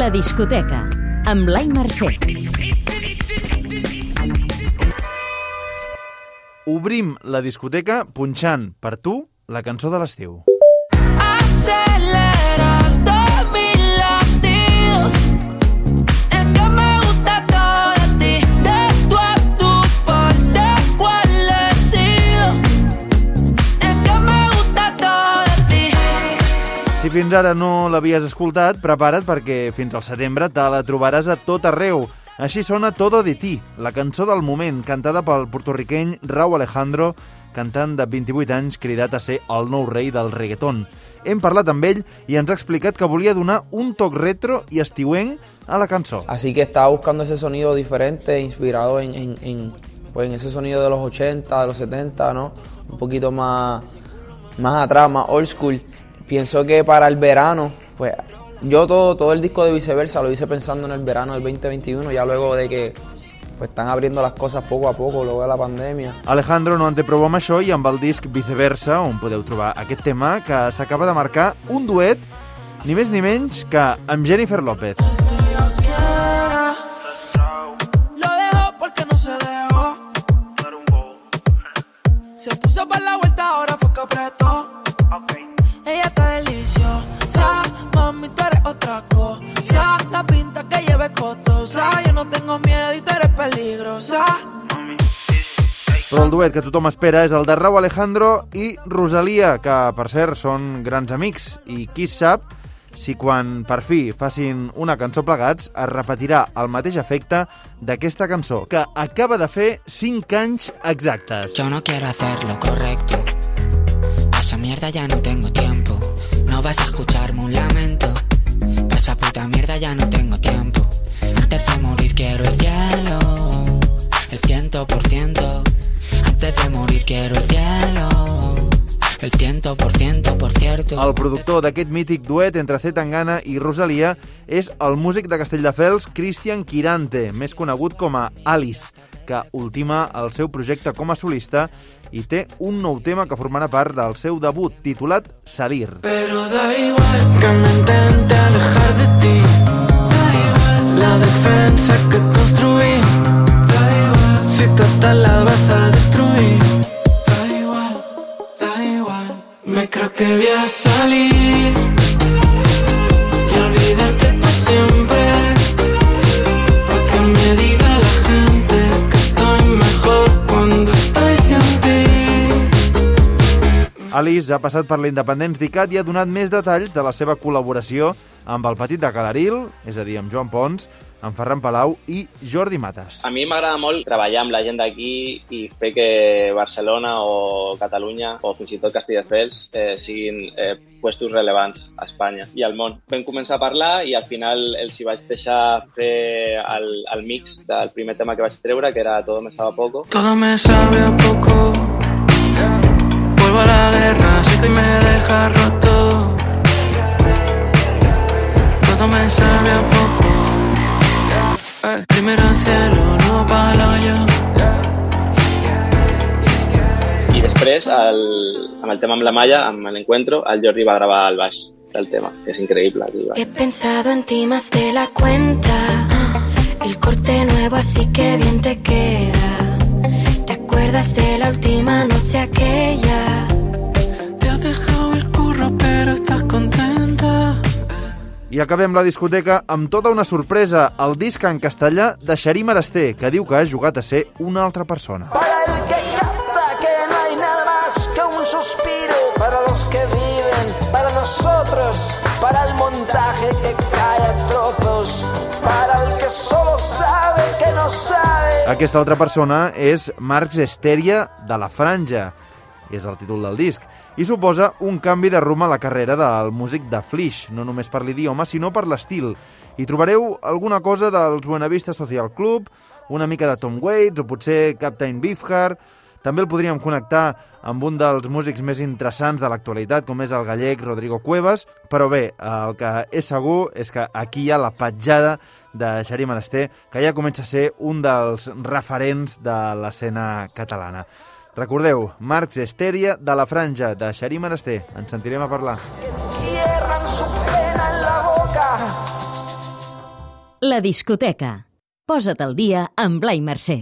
La discoteca, amb Blai Mercè. Obrim la discoteca punxant per tu la cançó de l'estiu. Fins ara no l'havies escoltat, prepara't perquè fins al setembre te la trobaràs a tot arreu. Així sona Todo de ti, la cançó del moment, cantada pel portorriqueny Rau Alejandro, cantant de 28 anys cridat a ser el nou rei del reggaeton. Hem parlat amb ell i ens ha explicat que volia donar un toc retro i estiuenc a la cançó. Así que estaba buscando ese sonido diferente, inspirado en, en- en, pues, en ese sonido de los 80, de los 70, ¿no? Un poquito más, más atrás, más old school. Pienso que para el verano, pues yo todo, todo el disco de viceversa lo hice pensando en el verano del 2021, ya luego de que pues, están abriendo las cosas poco a poco, luego de la pandemia. Alejandro no prou amb això i amb el disc Viceversa, on podeu trobar aquest tema, que s'acaba de marcar un duet, ni més ni menys que amb Jennifer López. quiera. Lo dejó porque no se dejó. Se puso para la vuelta, ahora fue lleve costosa. Yo no tengo miedo y tú eres peligrosa. Però el duet que tothom espera és el de Rau Alejandro i Rosalia, que, per cert, són grans amics. I qui sap si quan per fi facin una cançó plegats es repetirà el mateix efecte d'aquesta cançó, que acaba de fer 5 anys exactes. Yo no quiero hacer lo correcto. Pa' esa mierda ya no tengo tiempo. No vas a escucharme un lamento. Pa' esa puta mierda ya no tengo El ciento por ciento, por cierto. El productor d'aquest mític duet entre C. Tangana i Rosalia és el músic de Castelldefels Christian Quirante, més conegut com a Alice, que ultima el seu projecte com a solista i té un nou tema que formarà part del seu debut, titulat Salir. Pero da igual que me intente alejar Me creo que voy a salir. Y olvidarte para. Alice ha passat per l'Independents d'ICAT i ha donat més detalls de la seva col·laboració amb el Petit de Calaril, és a dir, amb Joan Pons, amb Ferran Palau i Jordi Mates. A mi m'agrada molt treballar amb la gent d'aquí i fer que Barcelona o Catalunya o fins i tot Castelldefels eh, siguin eh, puestos relevants a Espanya i al món. Vam començar a parlar i al final els hi vaig deixar fer el, el mix del primer tema que vaig treure, que era Todo me sabe a poco. Todo me sabe a poco. A la guerra, sé que me deja roto. Todo me sabe a poco. Eh, Primero en cielo, luego pa'l hoyo. I després, el, amb el tema amb la Malla, amb l'encuentro, el Jordi va gravar el baix del tema, que és increïble. Tio. He pensado en ti más de la cuenta. El corte nuevo, así que bien te queda. ¿Te acuerdas de la última noche aquella? I acabem la discoteca amb tota una sorpresa, el disc en castellà de Xarí Marasté, que diu que ha jugat a ser una altra persona. Para el que capta que no hay nada más que un suspiro. Para los que viven, para nosotros. Para el montaje que cae a trozos. Para el que solo sabe que no sabe. Aquesta altra persona és Marx Esteria de la Franja, és el títol del disc, i suposa un canvi de rumb a la carrera del músic de Flix, no només per l'idioma, sinó per l'estil. Hi trobareu alguna cosa dels Buenavista Social Club, una mica de Tom Waits o potser Captain Beefheart, també el podríem connectar amb un dels músics més interessants de l'actualitat, com és el gallec Rodrigo Cuevas, però bé, el que és segur és que aquí hi ha la petjada de Xarí Menester, que ja comença a ser un dels referents de l'escena catalana. Recordeu, Marx Esteria de la Franja, de Xarí Menester. Ens sentirem a parlar. La discoteca. Posa't al dia amb Blai Mercè.